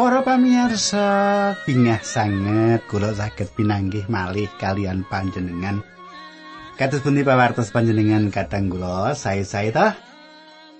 Para pamirsa, bingah sanget kula saged pinanggih malih kalian panjenengan. Kados pundi pawartos panjenengan kadang kula sae-sae ta?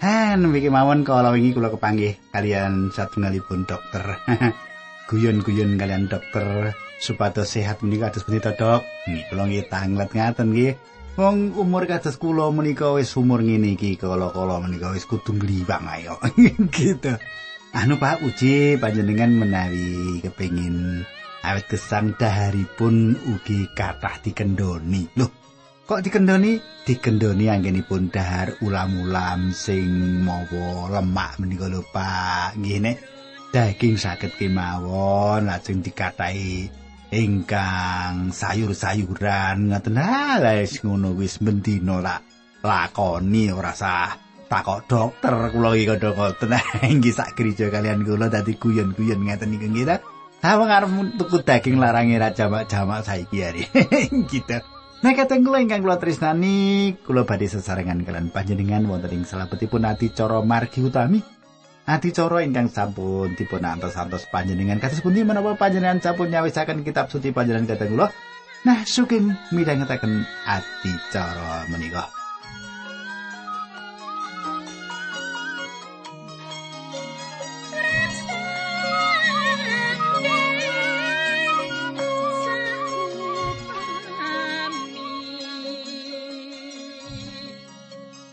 Han mriki mawon kala wingi kula kepanggih kalian satunggalipun dokter. Guyon-guyon kalian dokter supados sehat menika kados pundi to, Dok? Nggih kula nggih tanglet ngaten nggih. Wong umur kados kula menika wis umur ngene iki kala-kala menika wis kudu ngliwang ayo. gitu. Anu Pak Uji panjenengan menawi kepengin awet gesang daharipun ugi kathah dikendoni. Loh, kok dikendoni? Dikendoni anggenipun dahar ulam-ulam sing mawa lemak menika lho Pak. Nggih nek daging saged kemawon lajeng dikatahi ingkang sayur-sayuran ngoten lah wis ngono wis bendina lah lakoni ora sah takok dokter kula iki kodho ngoten inggih sak gereja kalian kula dadi guyon-guyon ngeten iki nggih ta Ha wong arep tuku daging larange ra jamak-jamak saiki hari. gitu. Nah kateng kula ingkang kula tresnani, kula badhe sesarengan kalian panjenengan wonten ing salebetipun adicara margi utami. Adicara ingkang sampun dipun antos-antos panjenengan kados pundi menapa panjenengan sampun nyawisaken kitab suci panjenengan kateng kula. Nah, sugeng midhangetaken adicara menika.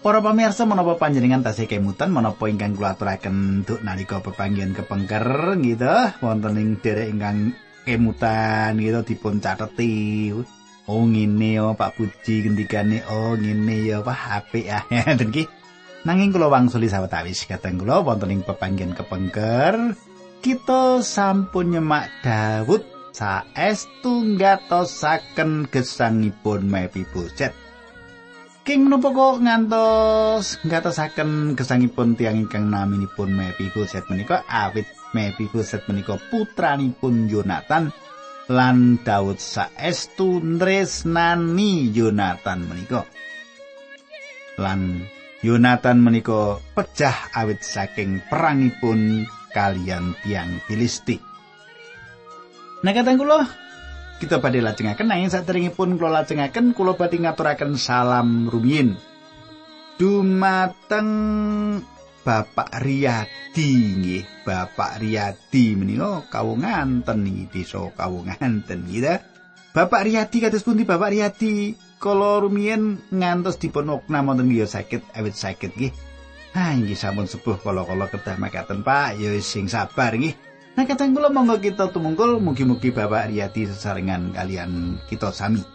Para pamirsa menapa panjenengan tasih kemutan menapa ingkang kula aturaken duk nalika pepanggihan kepengker gitu. Wonten ing derek ingkang kemutan gitu dipun cateti oh ngene oh Pak Puji gendikane oh ngene ya Pak apik ya ngoten ki nanging kula wangsuli sawetawis kateng kula wonten ing pepanggihan kepengker. Kita sampun nyemak Daud saestu ngatosaken gesangipun Mephibosheth King menapa kok ngantos ngatosaken gesangipun tiang ingkang naminipun Mephibosheth menika awit Mephibosheth menika putranipun Yonatan lan Daud saestu nresnani Yonatan menika. Lan Yonatan menika pecah awit saking perangipun kalian tiang Filisti. Nah kula kita badhe lajengaken nanging saderengipun kula lajengaken kula badhe ngaturaken salam rumiyin dumateng Bapak Riyadi nggih. Bapak Riyadi menika kawunganten iki desa kawunganten gitu Bapak Riyadi kados pundi Bapak Riyadi? Kala rumiyin ngantos dipun okna wonten ya sakit awit sakit nggih. Ha inggih sampun sepuh kala-kala kedah makaten Pak. Ya sing sabar nggih Nah kadang kula monggo kita tumungkul mugi-mugi Bapak Riyadi sesarengan kalian kita sami.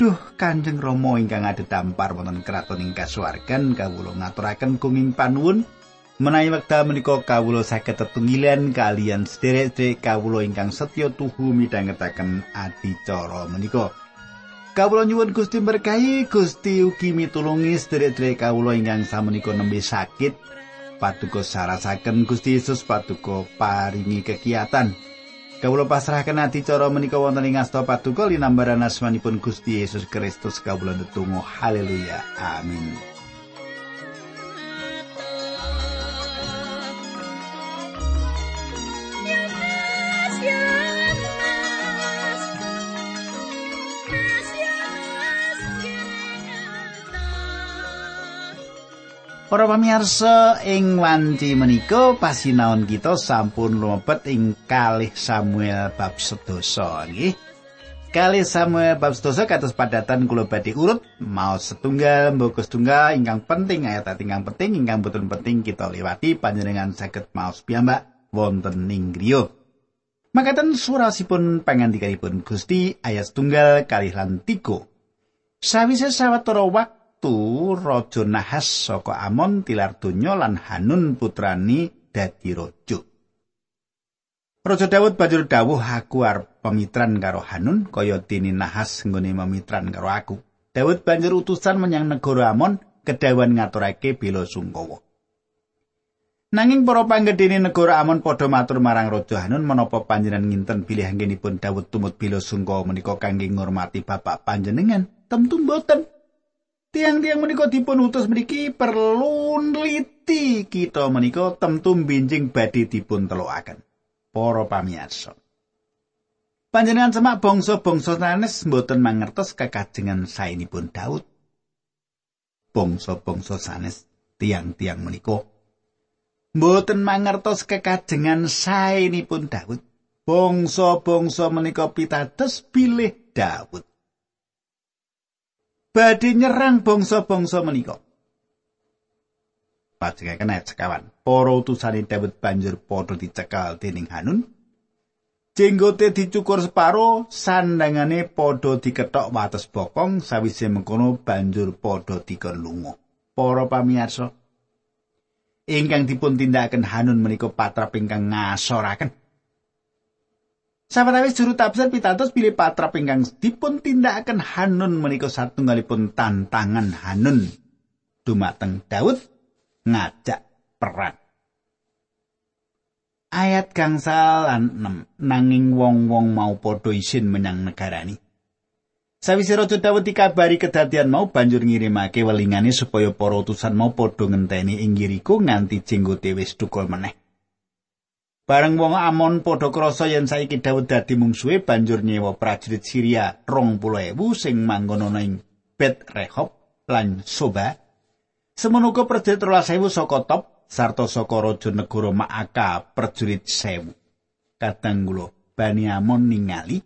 Duh Kanjeng Rama ingkang adhedhampar wonten kraton ing kasuwargan kawula ngaturaken kuming panuwun menawi wekdal menika kawula saged tetunggilan kalian sederek-sederek kawula ingkang setya tuhu midhangetaken adicara menika. Kawula nyuwun Gusti berkahi Gusti ugi mitulungi sederek-sederek kawula ingkang samenika nembe sakit patuko sarasaken Gusti Yesus patuko paringi kegiatan. Kawula pasrahaken ati cara menika wonten ing asta patuko linambaran asmanipun Gusti Yesus Kristus kawula ndedonga haleluya amin Para pamirsa ing wanci menika pasinaon kita sampun lumebet ing kalih Samuel bab sedasa nggih. Kalih Samuel bab sedasa kados padatan kula badhe urut mau setunggal mboko setunggal ingkang penting ayat ingkang penting ingkang boten penting kita liwati panjenengan saged maos piyambak wonten ing griya. Makaten surasipun pangandikanipun Gusti ayat setunggal kalih lan tiga. Sawise sawetara wak wektu raja Nahas saka Amon tilar donya lan Hanun putrani dadi raja. Raja Daud banjur dawuh aku arep pemitran karo Hanun kaya dene Nahas nggone memitran karo aku. Daud banjur utusan menyang negara Amon kedawan ngaturake bela sungkawa. Nanging para panggedene negara Amon padha matur marang Raja Hanun menapa panjenengan nginten bilih anggenipun Daud tumut bela sungkawa menika kangge ngurmati bapak panjenengan? Tentu mboten. Tiang-tiang menika dipun utus mriki perlu nliti kita menika temtu binjing badhe dipun telukaken. Para pamirsa. Panjenengan semak bangsa-bangsa sanes mboten mangertos kekajengan saenipun Daud. Bangsa-bangsa sanes tiang-tiang menika mboten mangertos kekajengan saenipun Daud. Bangsa-bangsa menika pitados bilih Daud. Badhe nyerang bangsa-bangsa menika. Pajenengan ayat sekawan. Para utusane Daud banjur padha dicekal dening Hanun. Jenggote dicukur separo, sandangane padha diketok wates bokong, sawise mengkono banjur padha dikon lunga. Para pamirsa, ingkang dipun tindakaken Hanun menika patrap ingkang ngasoraken. Sawetawis juru tafsir pitados pilih patrap ingkang dipun tindakaken Hanun menika satunggalipun tantangan Hanun dumateng Daud ngajak perang. Ayat gangsal lan 6 nanging wong-wong mau padha isin menyang negarani. Sawise Raja Dawud dikabari kedadian mau banjur ngirimake welingane supaya para utusan mau padha ngenteni ing nganti jenggote wis tukul meneh. Bareng wong Amon padha krasa yen saiki Dawud dadi mungsuhe banjur nyewa prajurit Syria 20.000 sing manggon ana ing Bet Rehob lan Soba Semono uga prajurit rolas sewu saka top sarta saka raja negara Maaka prajurit sewu. Kadang kula Bani Amon ningali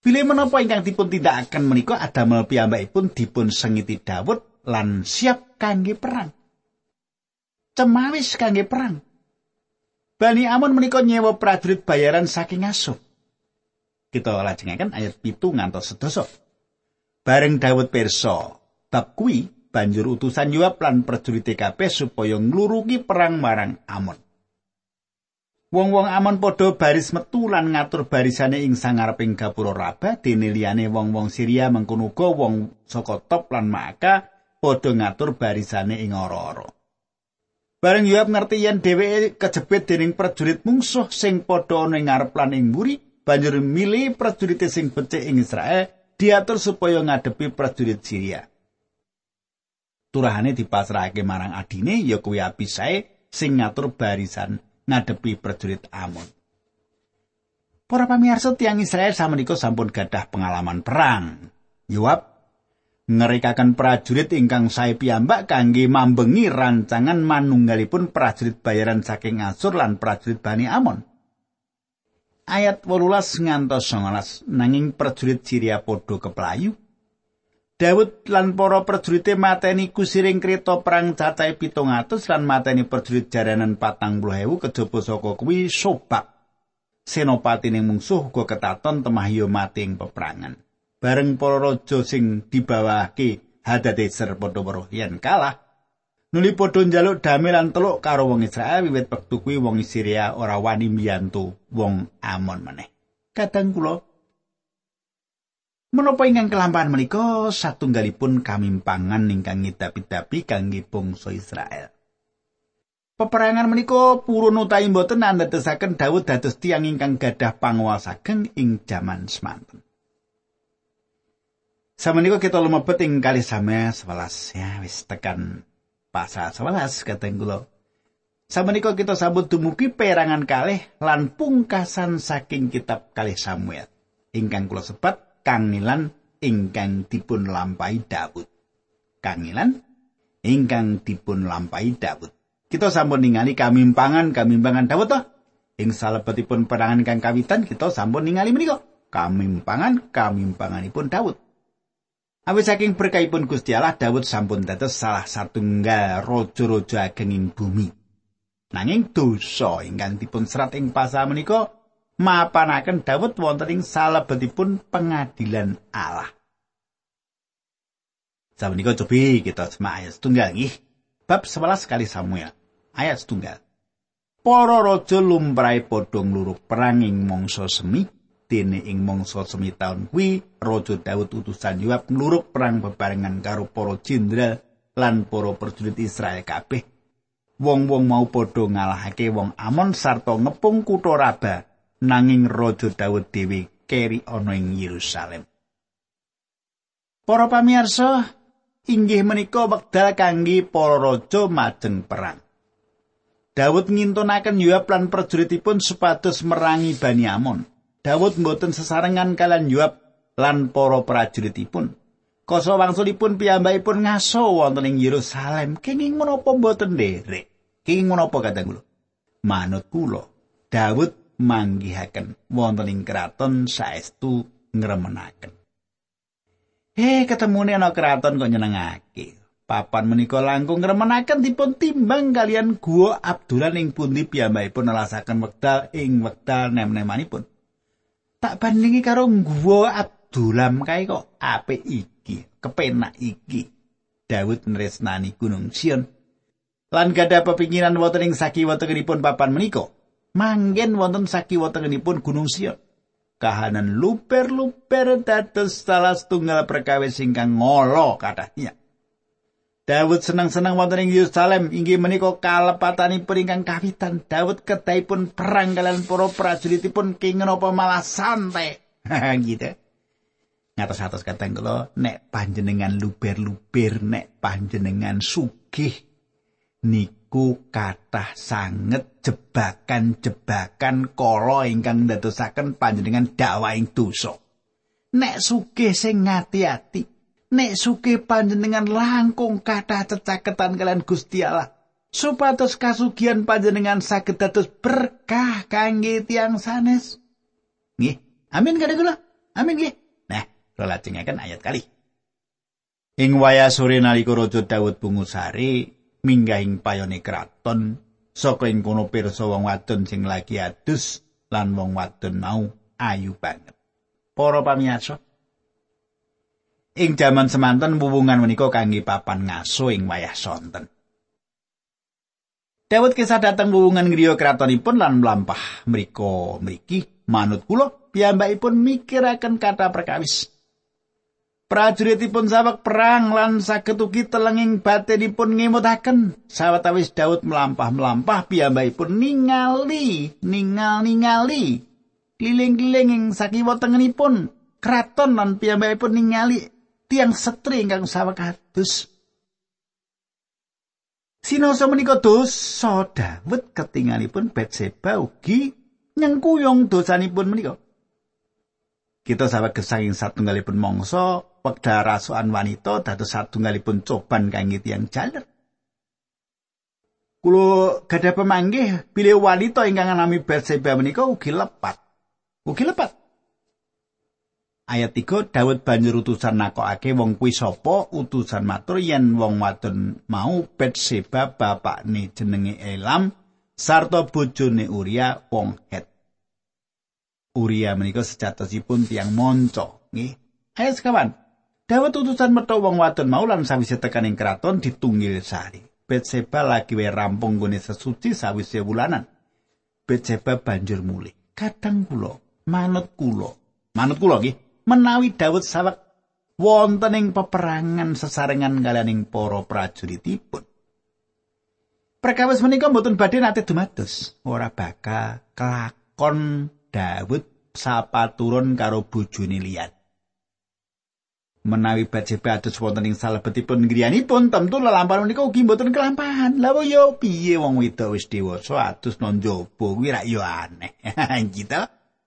Bilih menapa ingkang dipun tindakaken menika adamel piyambakipun dipun sengiti Daud lan siap kangge perang. Cemawis kangge perang. Bani Amon menika nyewa prajurit bayaran saking asuh. Kita lajengaken ayat pitu ngantos sedasa. Bareng Daud perso, bab kuwi banjur utusan Yoab lan prajurit kabeh supaya ngluruki perang marang Amon. Wong-wong Amon padha baris metu lan ngatur barisane ing sangareping gapura Raba dene liyane wong-wong Syria mengkono wong saka Top lan Maaka padha ngatur barisane ing ora-ora. Bareng Yoab ngerti yen dheweke kejepit dening prajurit mungsuh sing padha ana ing ngarep lan ing mburi, banjur milih prajurit sing becik ing Israel diatur supaya ngadepi prajurit Syria. turahane dipasrahake marang adine ya kuwi Abisai sing ngatur barisan ngadepi prajurit Amon. Para pamirsa tiang Israel samenika sampun gadah pengalaman perang. Yoab ngerikaken prajurit ingkang sae piyambak kangge mambengi rancangan manunggalipun prajurit bayaran saking Asur lan prajurit Bani Amon. Ayat 18 ngantos 19 nanging prajurit Syria padha keplayu Daud lan para prajurite mateni kusiring kreta perang cacahe 700 lan mateni prajurit jaranan 40.000 kejaba saka kuwi sobak. Senopati ning mungsuh uga ketaton temah yo mati ing peperangan. Bareng para raja sing dibawahake Hadadeser padha weruh yen kalah. Nuli padha njaluk damai lan teluk karo wong Israel wiwit wektu kuwi wong Syria ora wani mbiyantu wong Amon meneh. Kadang kula Menapa ingkang kelampahan menika satunggalipun kamimpangan ingkang ngidapi-dapi kangge bangsa Israel. Peperangan menika purun utawi boten andadosaken Daud dados tiyang ingkang gadah panguwasa ing jaman semanten. Samenika kita lumebet ing kali sama 11 ya wis tekan pasal 11 kateng kula. Samenika kita sambut dumugi perangan kalih lan pungkasan saking kitab kalih Samuel ingkang kula sebat kangilan ingkang dipun lampahi Daud. Kangilan ingkang dipun lampahi Daud. Kita sampun ningali kamimpangan kamimpangan Daud toh. Ing salebetipun perangan kang kawitan kita sampun ningali menika. Kamimpangan kamimpanganipun Daud. Awit saking berkahipun Gusti Allah Daud sampun dados salah satunggal raja-raja ageng ing bumi. Nanging dosa ingkang dipun serat ing pasal menika mapanaken Daud wonten ing salebetipun pengadilan Allah. Sabenika cobi kita semak ayat setunggal nggih. Bab 11 kali Samuel. Ayat setunggal. Para raja lumrahe padha ngluruk perang ing mangsa semi dene ing mangsa semi taun kuwi raja Daud utusan Yoab ngluruk perang bebarengan karo para jenderal lan para prajurit Israel kabeh. Wong-wong mau padha ngalahake wong Amon sarta ngepung kutha Rabah nanging Raja Daud dhewe keri ana ing Yerusalem. Para pamirsa, inggih menika wekdal kangge para raja majeng perang. Daud ngintunaken Yoab lan prajuritipun supados merangi Bani Amon. Daud mboten sesarengan kalian Yoab lan para prajuritipun. Koso wangsulipun piyambakipun ngaso wonten ing Yerusalem kenging menapa mboten nderek. Kenging menapa kadang kula? Manut kula, Daud manggihaken wonten ing kraton saestu ngremenaken. Eh, ketemune ana kraton kok nyenengake. Papan menika langkung ngremenaken dipun timbang kalian gua Abdullah ing pundi piyambakipun nelasaken wekdal ing wekdal nem-nemanipun. Tak bandingi karo gua Abdullah kae kok apik iki, kepenak iki. Daud nresnani Gunung Sion. Lan gadah pepinginan wonten ing sakiwatenganipun papan menika. Manggen wonten sakiwatenganipun Gunung Sion. kahanan luper-luper dados salah setunggal perkawis ingkang ngolo kathahnya. Daud senang-senang wonten ing Yerusalem inggih menika kalepatanipun ingkang kawitan. Daud kedahipun perang kalian para prajuritipun kenging apa malah santai. gitu. Ngatos-atos kateng kula nek panjenengan luber-luber nek panjenengan sugih niku iku kathah sanget jebakan-jebakan kala ingkang ndadosaken panjenengan dakwaing dosa. Nek sugih sing ngati-ati, nek sugih panjenengan langkung kathah cecaketan kalian Gusti Allah, supados kasugihan panjenengan saged dados berkah kangge tiang sanes. Nggih, amin kadang kula. Amin nggih. Nah, kula lajengaken ayat kali. Ing waya sore nalika Raja Daud bungusari, minggahing payone kraton saka ing kono pirsa wong wadon sing lagi adus lan wong wadon mau ayu banget. Para pamirsa, ing jaman semanten hubungan menika kangge papan ngaso ing wayah sonten. Dawud kisah datang hubungan griya kratonipun lan mlampah mriko mriki manut kula piyambakipun mikiraken kata perkawis. prajuritipun sawek perang lan saged ugi telenging batinipun ngemutaken sawetawis Daud melampah-melampah piyambakipun ningali ningal-ningali keliling-keliling ing sakiwa tengenipun kraton lan piyambakipun ningali tiang setri ingkang sawek adus Sinoso menika dosa Daud ketingalipun Betseba ugi nyengkuyung dosanipun menika. Kita sawet kesanging satunggalipun mangsa wekdal rasukan wanita dados satunggalipun coban kangge tiyang jaler. Kulo gadah pemanggih bilih wanita ingkang nami Berseba menika ugi lepat. Ugi lepat. Ayat 3 Daud banjur utusan nakokake wong kuwi sapa utusan matur yen wong wadon mau Betseba bapakne jenenge Elam sarta bojone Uria wong Het. Uria menika sejatosipun tiang monco, nggih. Ayo sekawan, Dawet utusan metu wong wadon mau lan sawise tekan ing kraton ditunggil sari. Betseba lagi we rampung gone sesuci sawise wulanan. Betseba banjur mulih. Kadang kula, manut kula, manut kula nggih, menawi Dawud sawek wonten ing peperangan sesarengan kalian ing para prajuritipun. Perkawis menika mboten badhe nate dumados, ora bakal kelakon Dawud sapa turun karo bojone liyan. menawi Bathsheba atus wonten ing salebetipun griyanipun tentu lelampahan menika ugi mboten kelampahan. Lah yo piye wong wedok wis dewasa atus jaba kuwi rak yo aneh. gitu.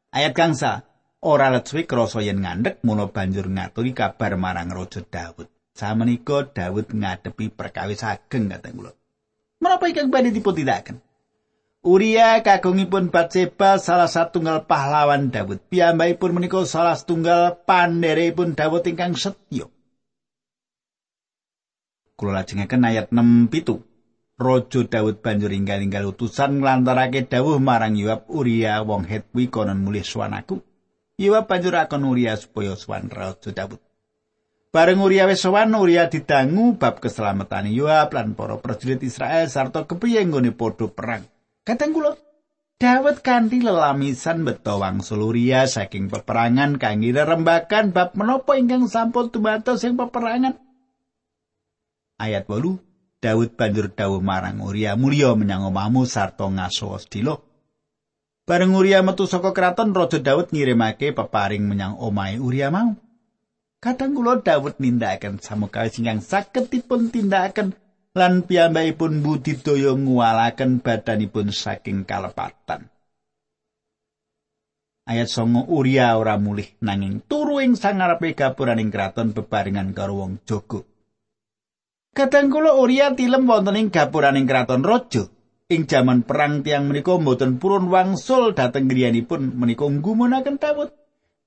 Ayat gangsa ora let suwi krasa yen ngandhek mula banjur ngaturi kabar marang Raja Daud. Samenika Daud ngadepi perkawis ageng kateng kula. Menapa ingkang badhe dipun tindakaken? Uria kagungipun Batseba salah satunggal pahlawan Daud. Piyambakipun menika salah setunggal pandherepun Daud ingkang setya. Kula lajengaken ayat 6 pitu. Raja Daud banjur inggal-inggal utusan nglantarake dawuh marang Yoab Uria wong Hetwi konon mulih suwanaku. Yoab banjur akon Uria supaya suwan Raja Daud. Bareng Uria wis sowan Uria didangu bab keselamatan Yoab lan para prajurit Israel sarta kepiye nggone padha perang. Kateng kula Dawet kanthi lelamisan beto wangsul Uria saking peperangan kangge rembakan bab menapa ingkang sampun tumatos ing peperangan. Ayat 8 Daud banjur dawuh marang Uria mulya menyang omahmu sarta ngaso. Bareng Uria metu saka kraton Raja Daud ngirimake peparing menyang omahe Uria mau. Kadang kula Daud nindakaken samukawis ingkang saged dipun tindakaken lan piyambakipun budidaya nguwalaken badanipun saking kalepatan. Ayat songo Uria ora mulih nanging turu ing sangarepe gapuraning kraton bebarengan karo wong jaga. Kadang kula Uria tilem wonten ing gapuraning kraton raja. Ing jaman perang tiang menika mboten purun wangsul dhateng griyanipun menika nggumunaken Daud.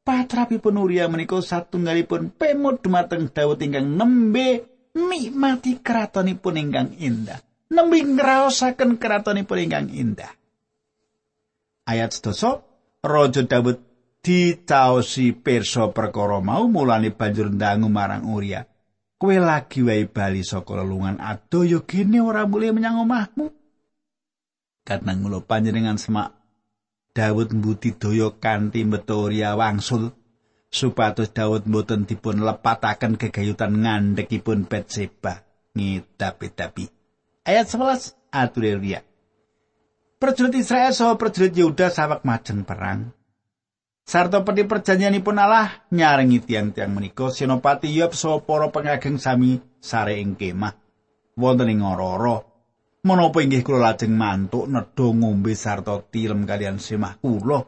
Patrapipun Uria menika satunggalipun pemut dumateng Daud ingkang nembe nikmati kratonipun ingkang indah. Nembe ngraosaken kratonipun ingkang indah. Ayat sedoso, Raja Daud dicaosi pirsa perkara mau mulane banjur ndangu marang Uria. Kowe lagi wae bali saka lelungan adoyo gene ora boleh menyang omahmu. Kadang mulo panjenengan semak Daud mbudidaya kanthi metu Uria wangsul supados Daud mboten dipun lepataken kegayutan ngandhekipun Betseba ngidapi-dapi. Ayat 11 atur Ria. Prajurit Israel saha prajurit Yehuda sawak majeng perang. Sarta peti perjanjianipun Allah nyarengi tiang-tiang menika Senopati Yob saha para pengageng sami sare ing kemah wonten. Menapa inggih kula lajeng mantuk nedha ngombe sarta tilem kalian semah kula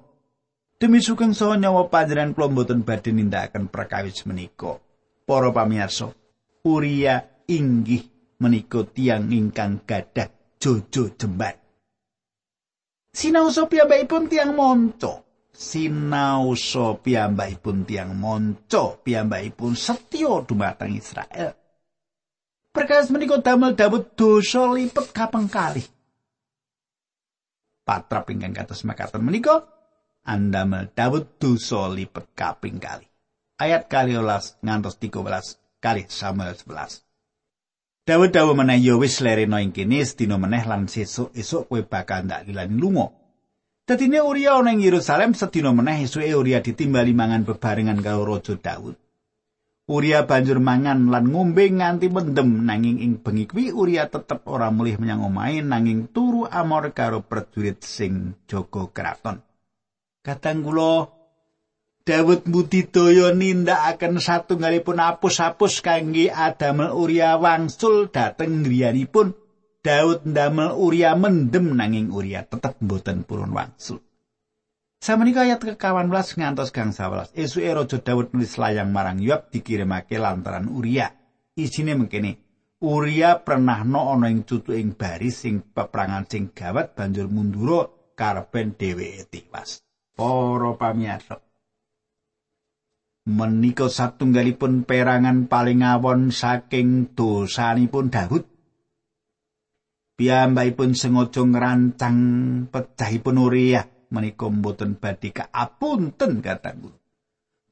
Demi sugeng saha nyawa panjenengan kula mboten badhe nindakaken perkawis menika. Para pamirsa, Uria inggih menika tiang ingkang gadah jojo jembat. Sinau piyambakipun tiang monco. Sinau piyambakipun tiang monco. Piyambakipun setya dumateng Israel. Perkawis menika damel Daud dosa lipet kapeng kali. Patrap ingkang kados makaten menika andamel Daud dosa lipet kaping kali. Ayat kali olas ngantos 13 kali Samuel 11. Daud dawa meneh yo wis lereno ing kene sedina meneh lan sesuk-esuk kowe bakal ndak dilani lunga. Dadine Uria ana ing Yerusalem sedina meneh esuke Uria ditimbali mangan bebarengan karo Raja Daud. Uria banjur mangan lan ngombe nganti mendem nanging ing bengi kuwi Uria tetep ora mulih menyang omahe nanging turu amor karo prajurit sing jaga kraton. Kadang kula Dawud budidaya nindakaken satunggalipun apus-apus kangge adamel Uria wangsul dhateng griyanipun. Daud ndamel Uria mendem nanging Uria tetep mboten purun wangsul. Samenika ayat kekawan belas ngantos gang sawelas. Esuke Raja Daud nulis layang marang Yoab dikirimake lantaran Uria. Isine mengkene, Uria pernah no ana ing cutu ing baris sing peperangan sing gawat banjur mundura karben dheweke tiwas. para pamirsa. Menika satunggalipun perangan paling awon saking dosanipun Daud. Piyambakipun sengaja ngrancang pecahipun Uriah menika mboten badhe kaapunten kataku.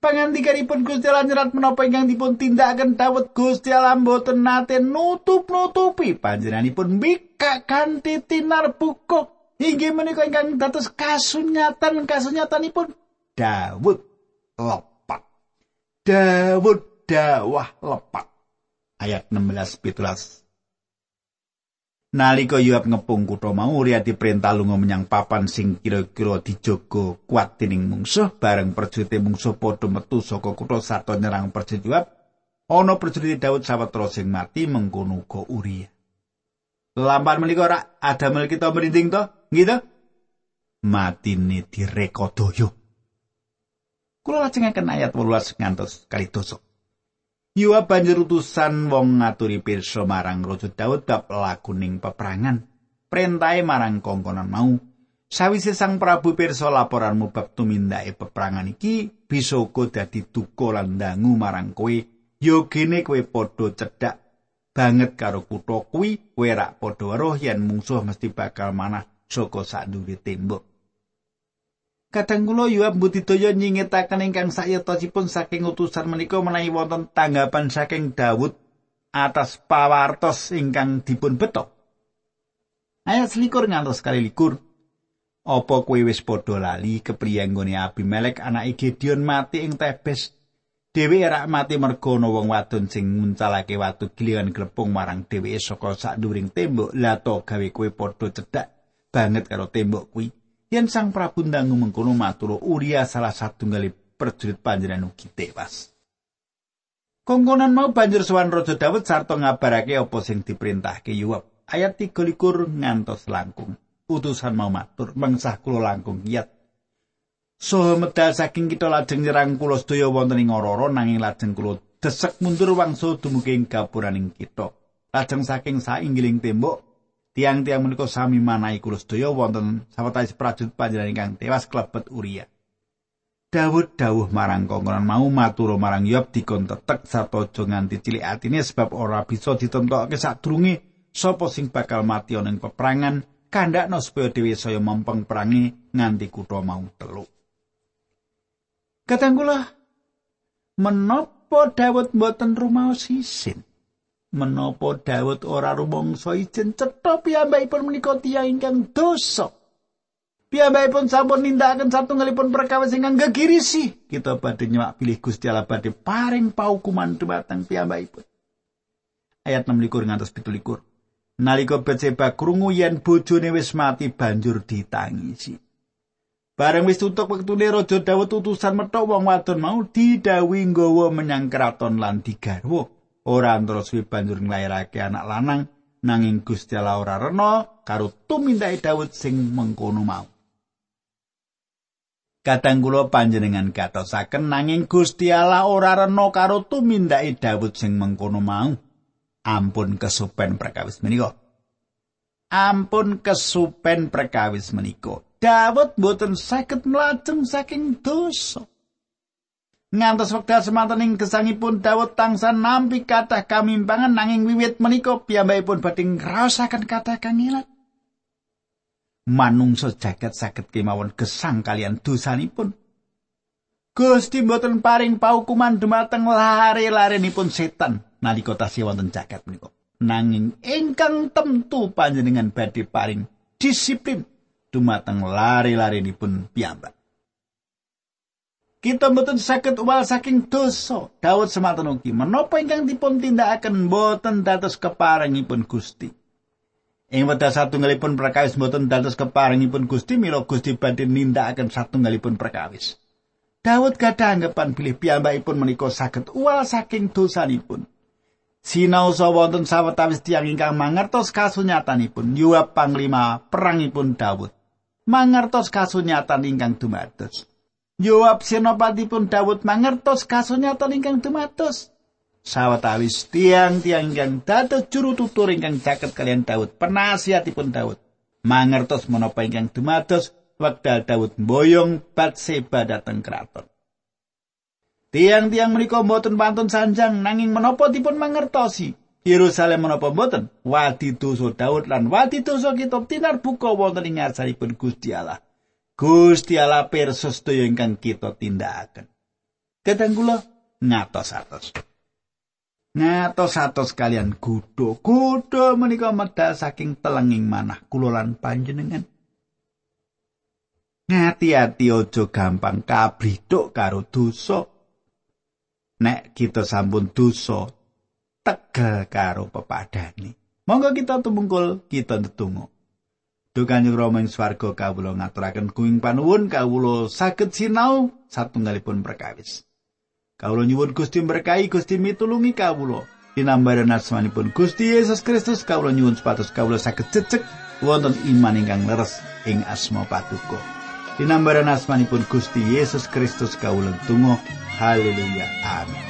Pangandikanipun Gusti Allah nyerat menapa ingkang dipun tindakaken Daud Gusti Allah mboten nate nutup-nutupi panjenenganipun mbikak kanthi tinar buka Inggih menika ingkang dados kasunyatan kasunyatanipun Daud lepat. Daud dawah lepat. Ayat 16 17. Nalika Yoab ngepung kutha mau Uriati perintah lunga menyang papan sing kira-kira dijogo kuat dening mungsuh bareng prajurit mungsuh padha metu saka kutha sarta nyerang prajurit Yoab. Ana prajurit Daud sawetara sing mati mengkono uga Uria. Lampan menika ora ada mel kita merinding to, nggih to? Matine direkodaya. Kula lajengaken ayat 18 ngantos kali dosok. Yua banjur utusan wong ngaturi pirsa marang Raja Daud bab lakuning peperangan. Perintahe marang kongkonan mau. Sawise Sang Prabu pirsa laporanmu bab tumindake peperangan iki bisa uga dadi duka lan dangu marang kowe. Yo gene kowe padha cedhak banget karo kutha kuwi, kowe rak padha weruh yen mungsuh mesti bakal manah saka sak tembok. Kadang kula Yoab budidaya nyingetaken ingkang sayetosipun saking utusan menika menawi wonten tanggapan saking Daud atas pawartos ingkang dipun betok. Ayat selikur ngantos kali likur. Apa kowe wis padha lali kepriye nggone Abimelek anake Gideon mati ing Tebes? Dewi rak mati mergo ana wong wadon sing nguncalake watu giliran glepung marang dheweke saka sadhuring tembok. Lah to gawe kowe padha cedhak banget karo tembok kuwi. Yen Sang Prabu ndangu mengkono matur Uria salah satunggal prajurit panjenengan ugi tewas. Kongkonan mau banjur sowan Raja Daud sarta ngabarake apa sing diperintahke Yoab. Ayat 13 ngantos langkung. Utusan mau matur, mengsah kula langkung kiyat. Soho medal saking kita lajeng nyerang kula sedaya wonten ing Ororo nanging lajeng kula desek mundur wangsul dumugi ing gapuraning kita. Lajeng saking sainggiling tembok tiang-tiang menika sami manahi kula sedaya wonten sawetawis prajurit panjenengan ingkang tewas klebet Uria. Dawud dawuh marang kongkonan mau matur marang Yob dikon tetek sarta aja nganti cilik atine sebab ora bisa ditentokke sadurunge sapa sing bakal mati ana peperangan kandhakno supaya dhewe saya mempeng perangi nganti kutha mau teluk. Katanggula menapa Dawud mboten rumaos isin? Menapa Dawud ora rumangsa ijen cetha piyambakipun menika tiyang ingkang dosa? Piyambakipun sampun nindakaken satunggalipun perkawis ingkang gegirisi. Kita badhe nyewak pilih Gusti Allah badhe paring paukuman dhumateng piyambakipun. Ayat 16 ngantos 17. Nalika Betseba krungu yen bojone wis mati banjur ditangisi. Bareng wis tutuk wektune Raja Dawud utusan metok wong wadon mau didhawuhi nggawa menyang kraton lan digarwa. Ora terus banjur nglairake anak lanang nanging Gusti Allah ora rena karo tumindake Dawud sing mengkono mau. Kadang kula panjenengan katosaken nanging Gusti Allah ora rena karo tumindake Daud sing mengkono mau. Ampun kesupen perkawis menika. Ampun kesupen perkawis menika. Daud boten saged mlajeng saking dosa. Ngantos wekdal semanten gesangipun Daud tangsa nampi kathah kamimpangan nanging wiwit menika piyambakipun badhe ngraosaken kathah kangilan. manungsa jagat saged kemawon gesang kalian dosanipun. Gusti mboten paring paukuman dumateng lare-larenipun setan nalika tasih wonten jagat menika. Nanging ingkang temtu panjenengan badhe paring disiplin dumateng lare-larenipun piyambak. Kita mboten saged uwal saking dosa. Daud semanten ugi menapa ingkang dipun tindakaken mboten dados keparengipun Gusti. Ing wedha satunggalipun perkawis mboten dados keparingipun Gusti mila Gusti badhe nindakaken satunggalipun perkawis. Daud gadah anggapan bilih piyambakipun menika saged uwal saking dosanipun. Sinau wonten sawetawis tiyang ingkang mangertos kasunyatanipun Yoab panglima perangipun Daud. Mangertos kasunyatan ingkang dumados. Yoab senopatipun Daud mangertos kasunyatan ingkang dumados. sawetawis tiang-tiang ingkang dados juru tutur ingkang caket kalian Daud penasihatipun Daud mangertos menapa ingkang dumados wekdal Daud mboyong Batseba dhateng kraton Tiang-tiang menika mboten pantun sanjang nanging menapa dipun mangertosi. Yerusalem menapa mboten? Wadi dosa Daud lan wadi dosa kita tinar buka wonten ing ngarsanipun Gusti Allah Gusti Allah persos sedaya ingkang kita tindakaken. Kadang kula ngatos-atos. ngatos-atos kalian kudo kudo menika medal saking telenging manah kula lan panjenengan. Ngati-ati aja gampang kabriduk karo dosa. Nek kita sampun dosa tegel karo pepadane monggo kita tumungkul kita ndedonga Dukanjeng Rama ing swarga kawula ngaturaken kuing panuwun kawula saged sinau satunggalipun perkawis. Kawula nyuwun Gusti berkahi Gusti mitulungi kawula. Dinambaran asmanipun Gusti Yesus Kristus kawula nyuwun supados kawula saged cecek wonten iman ingkang leres ing asma patuko. Dinambaran asmanipun Gusti Yesus Kristus kawula tunggu. Haleluya. Amin.